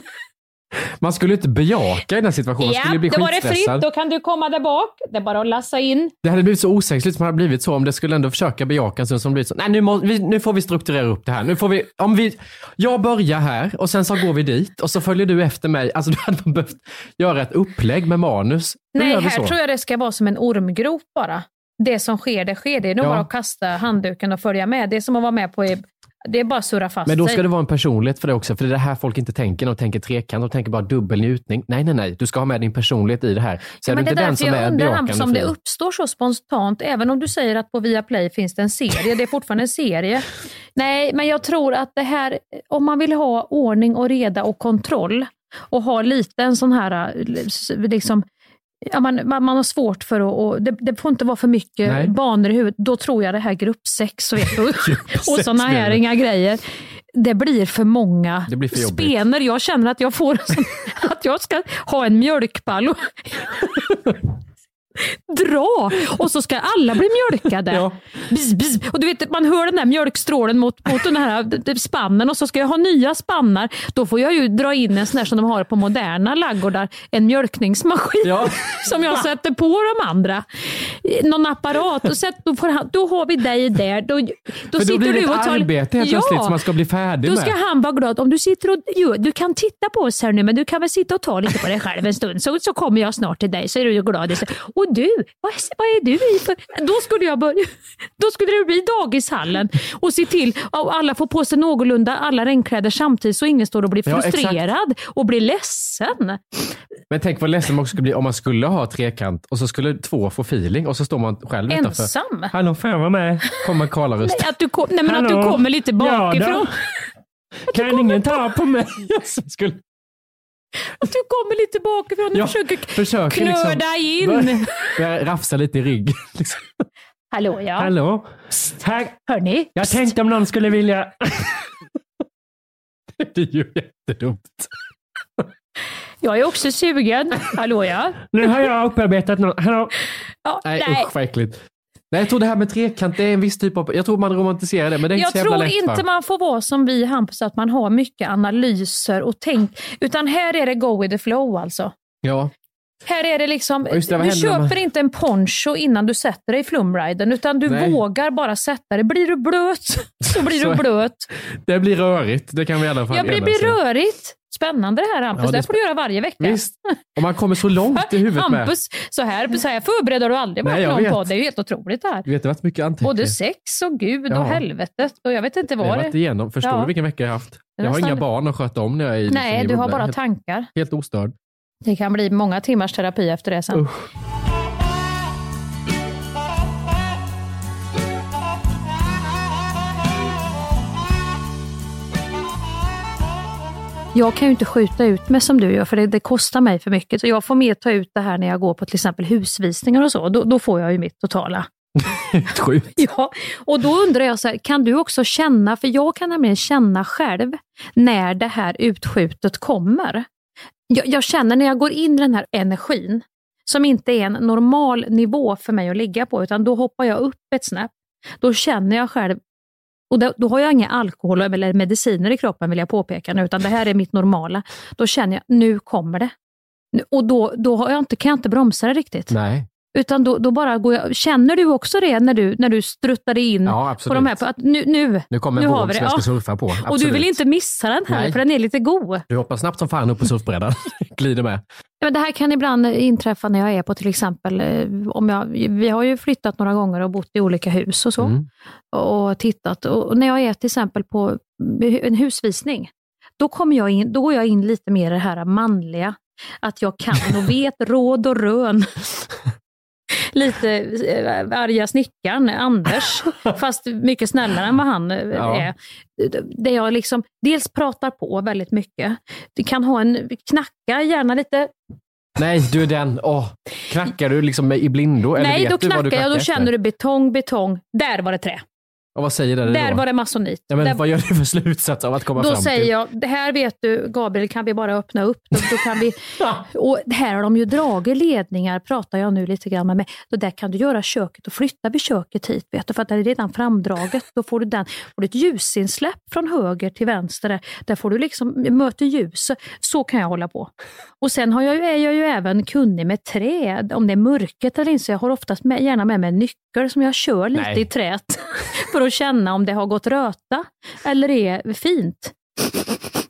Man skulle inte bejaka i den situationen, man Ja, skulle bli då var det fritt. Då kan du komma där bak. Det är bara att lassa in. Det hade blivit så osäkert som det hade blivit så om det skulle ändå försöka bejaka en stund som blivit så, nej nu, må, vi, nu får vi strukturera upp det här. Nu får vi, om vi, jag börjar här och sen så går vi dit och så följer du efter mig. Alltså du hade behövt göra ett upplägg med manus. Nu Nej, här tror jag det ska vara som en ormgrop bara. Det som sker, det sker. Det är nog Ja. bara att kasta handduken och följa med. Det är som att vara med på... Det är bara att surra fast Men då sig. ska det vara en personlighet för det också, för det är det här folk inte tänker de tänker trekant. De tänker bara dubbel njutning. Nej, nej, nej. Du ska ha med din personlighet i det här. Så Ja, är du men det inte den som jag är undrar bejakande det uppstår så spontant, även om du säger att på Viaplay finns det en serie, det är fortfarande en serie. Nej, men jag tror att det här, om man vill ha ordning och reda och kontroll och ha lite en sån här, eh, liksom, ja, man, man, man har svårt för att, och det, det får inte vara för mycket Nej. banor i huvudet, då tror jag det här gruppsex du, och Gruppsex såna här inga grejer. Det blir för många Det blir för spener. Jag känner att jag får sån, att jag ska ha en mjölkpall och dra och så ska alla bli mjölkade. Bzz, bzz. Och du vet, man hör den där mjölkstrålen mot, mot den här spannen och så ska jag ha nya spannar. Då får jag ju dra in en sån där som de har på moderna laggårdar, en mjölkningsmaskin som jag sätter på de andra. Någon apparat. Och sätt, då, får då har vi dig där. Då, då För då blir det ett tar- arbete helt plötsligt som man ska bli färdig då med. ska han vara glad. Om du sitter och jo, du kan titta på oss här nu, men du kan väl sitta och ta lite på dig själv en stund, så, så kommer jag snart till dig, så är du glad. Och du, vad, är- vad är du i för... Då skulle jag börja... Då skulle det bli dagishallen och se till att alla får på sig någorlunda alla regnkläder samtidigt så ingen står och blir Ja, frustrerad och blir ledsen. Men tänk vad ledsen man också skulle bli om man skulle ha trekant och så skulle två få feeling och så står man själv utanför. Ensam. Hallå, får jag vara med? Kommer Karla-röst. Nej, att du, kom, nej, men att du kommer lite bakifrån. Kan ingen ta på mig? Skulle... Att du kommer lite bakifrån och Ja, försöker, försöker liksom- knöda in. Börja rafsa lite i rygg. Liksom. Hallå ja. Hallå? Här. Hörni? Jag tänkte om någon skulle vilja... Det är ju jättedumt. Jag är också sugen. Hallå ja. Nu har jag upparbetat något. Hallå? Ja, Nej, usch vad äckligt. Nej, jag tror det här med trekant, det är en viss typ av... Jag tror man romantiserar det, men det är inte Jag så jävla tror lätt. inte va? man får vara som vi Hampus, att man har mycket analyser och tänk. Utan här är det go with the flow alltså. Ja. Här är det liksom, Ja, det, du köper man- inte en poncho innan du sätter dig i flumriden, utan du Nej. vågar bara sätta dig. Blir du blöt så blir Så du blöt. Det blir rörigt, det kan vi i alla fall Ja, det enas blir om. rörigt. Spännande det här Hampus, Ja, det det får du göra varje vecka. Visst, och man kommer så långt i huvudet med. Hampus, så här, så här förberedd har du aldrig varit jag någon vet. podd. Det är ju helt otroligt det här. Du vet, det har varit mycket anteckningar. Både sex och Gud Ja. och helvetet och jag vet inte Jag har vad varit det igenom. Förstår Ja. du vilken vecka jag har haft? Jag har Nästan. inga barn att sköta om när jag är i, Nej, liksom, du har bara helt, tankar. Helt ostörd. Det kan bli många timmars terapi efter det sen. Jag kan ju inte skjuta ut mig som du gör, för det, det kostar mig för mycket. Så jag får mer ta ut det här när jag går på till exempel husvisningar och så. Då, då får jag ju mitt totala. Sjukt. Ja, och då undrar jag, så här, kan du också känna, för jag kan nämligen känna själv när det här utskjutet kommer. Jag, jag känner när jag går in i den här energin, som inte är en normal nivå för mig att ligga på, utan då hoppar jag upp ett snäpp. Då känner jag själv, och då, då har jag inga alkohol eller mediciner i kroppen vill jag påpeka nu, utan det här är mitt normala. Då känner jag, nu kommer det. Och då, då har jag inte, kan jag inte bromsa det riktigt. Nej. Utan då, då bara går jag, känner du också det när du, när du struttade in Ja, på absolut. de här, på att nu, nu, Nu kommer en nu våg som jag ska surfa på. Och du Absolut. vill inte missa den här, Nej. för den är lite god. Du hoppar snabbt som fan upp på surfbrädan. Glider med. Ja, Men det här kan ibland inträffa när jag är på till exempel, eh, om jag, vi har ju flyttat några gånger och bott i olika hus och så. Mm. Och tittat. Och när jag är till exempel på en husvisning, då, kommer jag in, då går jag in lite mer i det här manliga. Att jag kan och vet råd och rön. Lite eh, arga snickaren, Anders, fast mycket snällare än vad han eh, Ja. är. Där jag liksom dels pratar på väldigt mycket. Du kan ha en knacka, gärna lite Nej, du är den. Åh, knackar du liksom i blindo? Eller Nej, vet då du vad du knackar jag. Då känner du betong, betong. Där var det trä. Och vad säger det Där då? var det masonit. Ja, men Där- vad gör du för slutsats av att komma Då fram säger till? jag, det här vet du Gabriel, kan vi bara öppna upp? Då, då kan vi, och här har de ju dragit ledningar, pratar jag nu lite grann med mig. Då där kan du göra köket och flytta vid köket hit, vet du, för att det är redan framdraget. Då får du, den, får du ett ljusinsläpp från höger till vänster. Där, där får du liksom, möter ljuset. Så kan jag hålla på. Och sen har jag, är jag ju även kunnig med trä, om det är mörket eller inte. Så jag har oftast med, gärna med mig en nyckel som jag kör lite Nej. i trät. För att känna om det har gått röta eller är fint.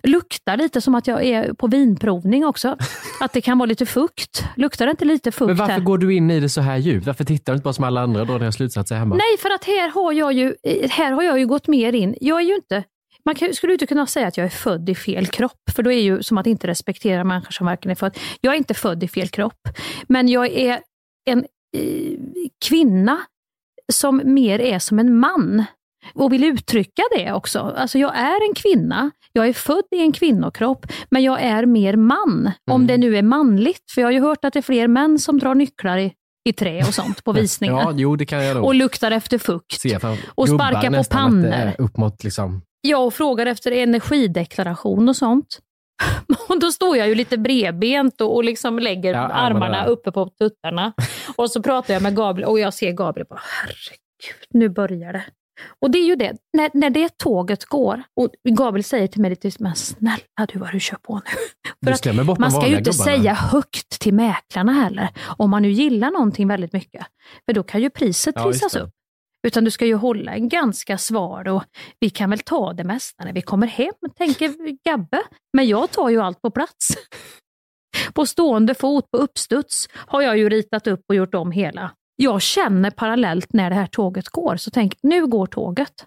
Luktar lite som att jag är på vinprovning också. Att det kan vara lite fukt. Luktar det inte lite fukt Men varför här? går du in i det så här djupt? Varför tittar du inte bara som alla andra och drar dina slutsatser hemma? Nej, för att här har jag ju, här har jag ju gått mer in. Jag är ju inte, man kan, skulle inte kunna säga att jag är född i fel kropp, för då är ju som att inte respektera människor som verkligen är född. Jag är inte född i fel kropp, men jag är en kvinna som mer är som en man och vill uttrycka det också. Alltså jag är en kvinna, jag är född i en kvinnokropp, men jag är mer man. Om det nu är manligt, för jag har ju hört att det är fler män som drar nycklar i, i trä och sånt på visningar. Ja, jo det kan jag nog och luktar efter fukt. se. Och gubbar sparka på pannor. Upp mot liksom... Jag och frågar efter energideklaration och sånt. Och då står jag ju lite bredbent och, och liksom lägger Ja, armarna uppe på tuttarna. Och så pratar jag med Gabriel och jag ser Gabriel bara, herregud, nu börjar det. Och det är ju det, när, när det tåget går och Gabriel säger till mig lite, men snälla du vad du kör på nu. Du skrämmer bort man ska ju inte gubbarna. säga högt till mäklarna heller, om man nu gillar någonting väldigt mycket. För då kan ju priset Ja, trissas upp. Utan du ska ju hålla en ganska svar och vi kan väl ta det mesta när vi kommer hem, tänker Gabbe. Men jag tar ju allt på plats. På stående fot, på uppstuds, har jag ju ritat upp och gjort om hela. Jag känner parallellt när det här tåget går, så tänk, nu går tåget.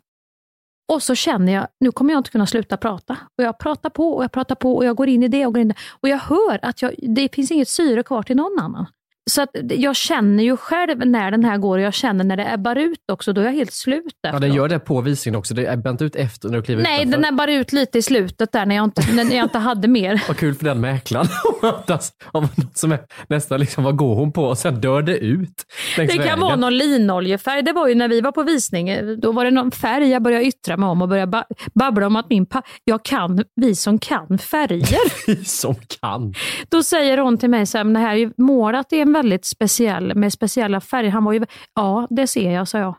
Och så känner jag, nu kommer jag inte kunna sluta prata. Och jag pratar på och jag pratar på och jag går in i det och går in i det. Och jag hör att jag, det finns inget syre kvar till någon annan. Så att jag känner ju själv när den här går och jag känner när det ebbar ut också, då är jag helt slut Ja, efteråt. den gör det på visningen också. Det är bänt ut efter när du kliver Nej, utanför. den ebbar ut lite i slutet där när jag inte, när jag inte hade mer. Vad kul för den mäklaren som är nästan liksom, vad går hon på? Och sen dör det ut Det kan vägen. vara någon linoljefärg. Det var ju när vi var på visning. Då var det någon färg jag började yttra mig om och började ba- babbla om att min pa- jag kan, vi som kan färger. Vi som kan. Då säger hon till mig så här, men det här är målat i en väldigt speciell, med speciella färger. Han var ju, ja det ser jag, sa jag.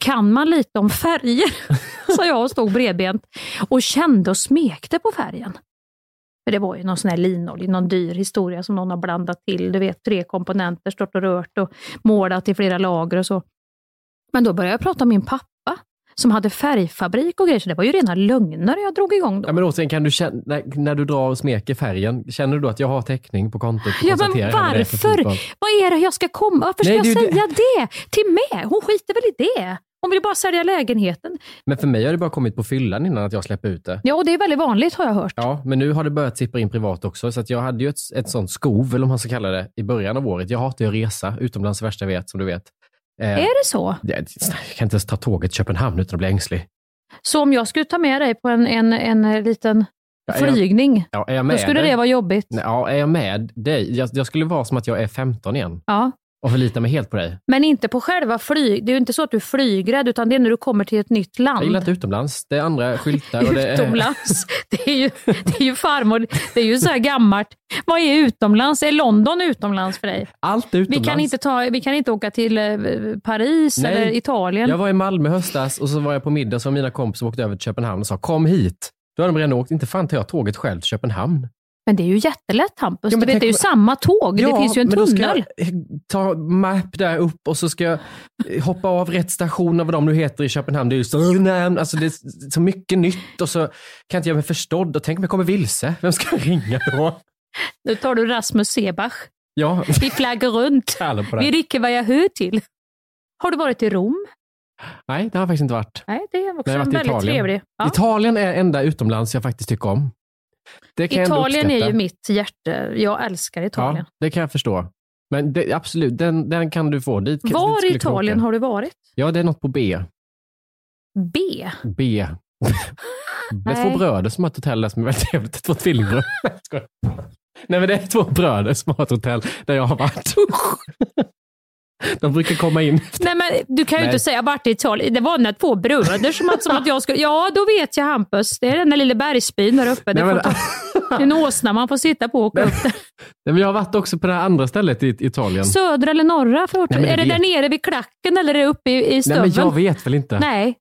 Kan man lite om färger? sa jag och stod bredbent och kände och smekte på färgen. För det var ju någon sån här linolja, någon dyr historia som någon har blandat till. Du vet, tre komponenter, stått och rört och målat i flera lager och så. Men då började jag prata om min pappa som hade färgfabrik och grejer, så det var ju rena lögner jag drog igång då. Ja, men återigen, kan du känna, när, när du drar och smeker färgen, känner du då att jag har täckning på kontot? Ja, men varför? Vad är det jag ska komma? Varför ska Nej, jag säga det? till mig? Hon skiter väl i det? Hon vill bara sälja lägenheten. Men för mig har det bara kommit på fyllan innan att jag släpper ut det. Ja, och det är väldigt vanligt har jag hört. Ja, men nu har det börjat sippa in privat också. Så jag hade ju ett, ett sånt skov, eller om man ska kalla det, i början av året. Jag hatar ju att resa, utomlands det värsta jag vet, som du vet. Eh, Är det så? Jag, jag kan inte ens ta tåget till Köpenhamn utan att bli ängslig. Så om jag skulle ta med dig på en, en, en liten Ja, jag- flygning, Ja, jag med då skulle dig? det vara jobbigt. Ja, är jag med dig? Jag, jag skulle vara som att jag är 15 igen Ja. Och förlita mig helt på dig. Men inte på själva flyg. Det är ju inte så att du är flygrädd, utan det är när du kommer till ett nytt land. Jag gillar inte utomlands. Det är andra skyltar och det. Utomlands. Det är ju, det är ju farmor, det är ju så här gammalt. Vad är utomlands? Är London utomlands för dig? Allt är Vi utomlands. kan inte, ta, vi kan inte åka till eh, Paris Nej. eller Italien. Jag var i Malmö höstas och så var jag på middag så mina kompisar åkte över till Köpenhamn och sa kom hit. Då hade de redan åkt. Inte fan tar jag tåget själv till Köpenhamn. Men det är ju jättelätt Hampus. Ja, du vet, det är ju samma tåg. det finns ju en men då ska tunnel. jag ta map där upp och så ska jag hoppa av rätt station av vad de nu heter i Köpenhamn. Det är ju så, alltså det är så mycket nytt och så kan jag inte göra mig förstådd. Och tänk om jag kommer vilse. Vem ska jag ringa då? Nu tar du Rasmus Sebach. Ja, Vi flaggar runt. Vi rycker vad jag hör till. Har du varit i Rom? nej, det har jag faktiskt inte varit. Nej, det är också Men jag har en varit väldigt Italien. trevlig. Ja. Italien är enda utomlands jag faktiskt tycker om. Italien är ju mitt hjärte. Jag älskar Italien. Ja, det kan jag förstå. Men det, absolut, den, den kan du få. Dit, Var i Italien har du varit? Ja, det är något på B. B? B. Det är två bröder som har ett hotell där som är väldigt trevligt. Två tvillingbröder. Nej, men det är två bröder som har ett hotell där jag har varit. De brukar komma in. Nej, men du kan ju Nej. inte säga vart i Italien. Det var när två bröder som att, som att jag skulle... Ja, då vet jag Hampus. Det är den där lilla bergsbyn där uppe. Det, Nej, men- ta, det är en åsna man får sitta på och åka upp. Nej, men jag har varit också på det här andra stället i Italien. Södra eller norra förort? Nej, men Är det det där vet- nere vid klacken eller är det uppe i, i Nej, stöveln? men jag vet väl inte. Nej.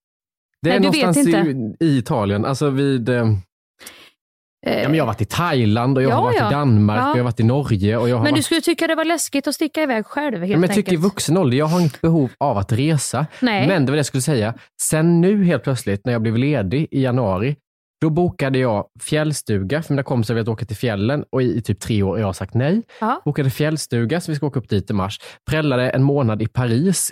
Det är Nej, du vet någonstans inte. i, i Italien, alltså vid... Eh, ja, men jag har varit i Thailand och jag ja, har varit ja. i Danmark och jag har varit i Norge. Och jag har Men du varit... skulle tycka det var läskigt att sticka iväg själv helt men jag tycker i vuxen ålder, jag har inget behov av att resa. Nej. Men det var det jag skulle säga. Sen nu helt plötsligt, när jag blev ledig i januari, då bokade jag fjällstuga, för mina kompisar vill åka till fjällen och i, i typ tre år har jag sagt nej. Ja. Bokade fjällstuga, så vi ska åka upp dit i mars. Prällade en månad i Paris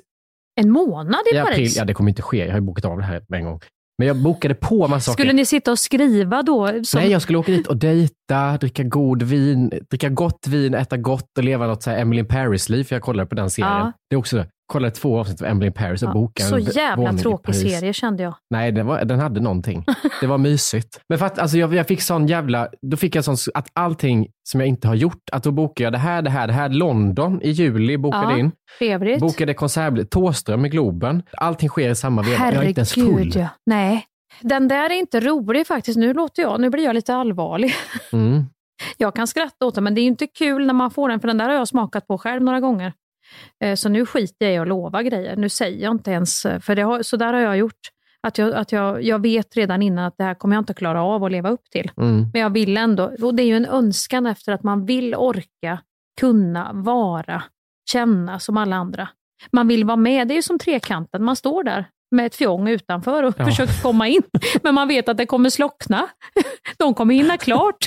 En månad i, i april. Paris? Ja, det kommer inte ske. Jag har ju bokat av det här med en gång. Men jag bokade på massa saker. Skulle ni sitta och skriva då? Som... Nej, jag skulle åka dit och dejta, dricka god vin, dricka gott vin, äta gott och leva något så här Emily in Paris-liv, för jag kollade på den serien. Ja. Det är också det. Kollade två avsnitt av Emily in Paris och Ja, bokade Så jävla tråkig serie kände jag. Nej, den, var, den hade någonting. Det var mysigt. Men för att alltså, jag, jag fick sån jävla, då fick jag sån, att allting som jag inte har gjort, att då bokade jag det här, det här, det här. London i juli bokade Ja, in. Trevligt. Bokade konsertbiljett, Tåström i Globen. Allting sker i samma veva. Jag är inte ens full. Ja. Nej. Den där är inte rolig faktiskt. Nu låter jag, nu blir jag lite allvarlig. Mm. Jag kan skratta åt den, men det är inte kul när man får den, för den där har jag smakat på själv några gånger. Eh, Så nu skiter jag i att lova grejer. Nu säger jag inte ens, eh, för har, så där har jag gjort. Att, jag, att jag, jag vet redan innan att det här kommer jag inte klara av att leva upp till. Mm. Men jag vill ändå, och det är ju en önskan efter att man vill orka, kunna, vara, känna som alla andra. Man vill vara med, det är ju som trekanten, man står där med ett fjong utanför och Ja. försöker komma in. Men man vet att det kommer slockna. De kommer hinna klart.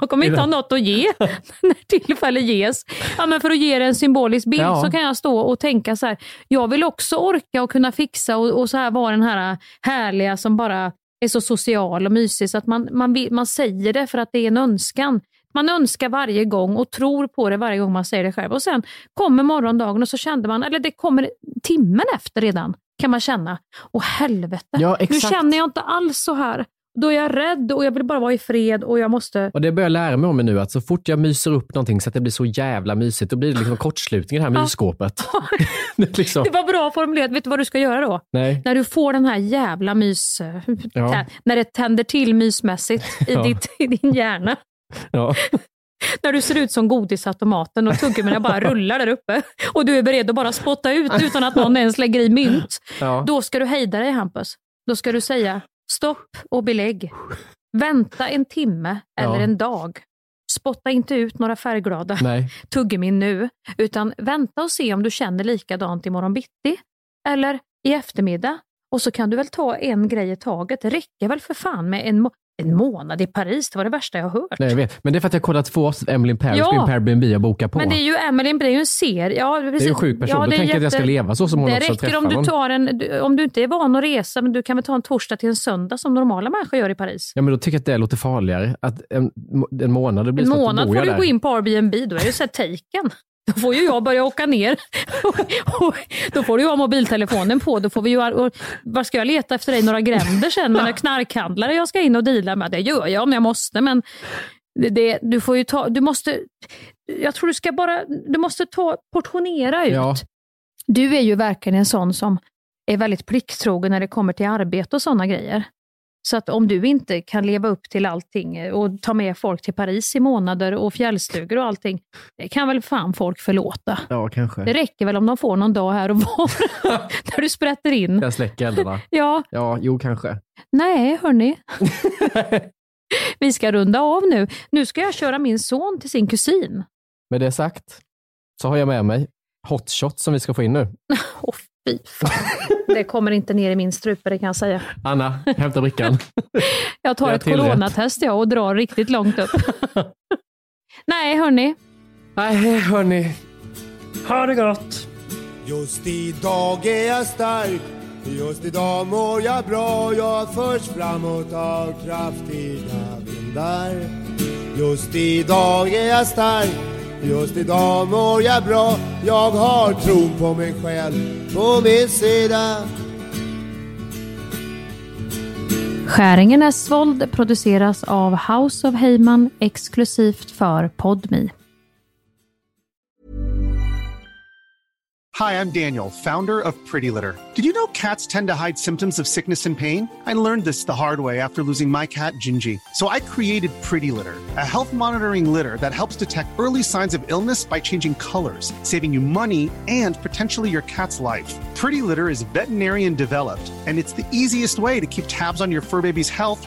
Man kommer inte ha något att ge när tillfälle ges. Ja, men för att ge det en symbolisk bild Ja. så kan jag stå och tänka så här, jag vill också orka och kunna fixa och, och så här vara den här härliga som bara är så social och mysig så att man, man, vill, man säger det för att det är en önskan. Man önskar varje gång och tror på det varje gång man säger det själv. Och sen kommer morgondagen och så kände man, eller det kommer timmen efter redan, kan man känna. Åh helvete, Ja, nu känner jag inte alls så här. Då är jag rädd och jag vill bara vara i fred och jag måste... Och det börjar jag lära mig om nu, att så fort jag myser upp någonting så att det blir så jävla mysigt, då blir det liksom kortslutning i det här mysskåpet. liksom, Det var bra formulerat. Vet du vad du ska göra då? nej. När du får den här jävla mys... Ja. När det tänder till mysmässigt i, Ja. ditt, i din hjärna. Ja. När du ser ut som godisautomaten och tuggummina bara rullar där uppe. Och du är beredd att bara spotta ut utan att någon ens lägger i mynt. Ja. Då ska du hejda dig Hampus. Då ska du säga stopp och belägg. Vänta en timme eller Ja. en dag. Spotta inte ut några färgglada Nej. tuggummin nu, utan vänta och se om du känner likadant imorgon bitti eller i eftermiddag. Och så kan du väl ta en grej i taget. Det räcker väl för fan med en, en månad i Paris. Det var det värsta jag har hört. Nej, jag vet. Men det är för att jag kollat två avsnitt av Emily in Paris Ja. på Airbnb och bokat på. Men det är ju Emily, det är ju en serie. Ja, Det är ju en sjuk person. Då det är tänker jag att jag ska leva så som hon det också räcker om du tar en, om du inte är van att resa, men du kan väl ta en torsdag till en söndag som normala människor gör i Paris. Ja, men då tycker jag att det låter farligare. Att en, en månad, det blir En månad då får jag du där. gå in på Airbnb, då är det så här taken. Då får ju jag börja åka ner. Då får du ju ha mobiltelefonen på. Då får vi ju, var ska jag leta efter dig? Några gränder sen? Några knarkhandlare jag ska in och deala med? Det gör jag om jag måste, men det, det, du får ju ta, du måste, jag tror du ska bara, du måste ta, portionera ut. Ja. Du är ju verkligen en sån som är väldigt plikttrogen när det kommer till arbete och sådana grejer. Så att om du inte kan leva upp till allting och ta med folk till Paris i månader och fjällstugor och allting, det kan väl fan folk förlåta. Ja, kanske. Det räcker väl om de får någon dag här och var där du sprätter in. Jag släcker eldarna. Ja, Ja, jo kanske. nej hörni. Vi ska runda av nu. Nu ska jag köra min son till sin kusin. Med det sagt så har jag med mig hot shot som vi ska få in nu. Åh, fy fan. Det kommer inte ner i min strupe, det kan jag säga. Anna, hämta brickan. Jag tar Jag ett coronatest jag och drar riktigt långt upp. Nej, hörni. Nej, hörni. Ha det gott! Just idag är jag stark Just idag mår jag bra Jag förs framåt av kraftiga vindar Just idag är jag stark Just idag mår jag bra. Jag har tron på mig själv. På min sida. Skäringen Svold produceras av House of Heyman exklusivt för Podme. Hi, I'm Daniel, founder of Pretty Litter. Did you know cats tend to hide symptoms of sickness and pain? I learned this the hard way after losing my cat, Gingy. So I created Pretty Litter, a health monitoring litter that helps detect early signs of illness by changing colors, saving you money and potentially your cat's life. Pretty Litter is veterinarian developed, and it's the easiest way to keep tabs on your fur baby's health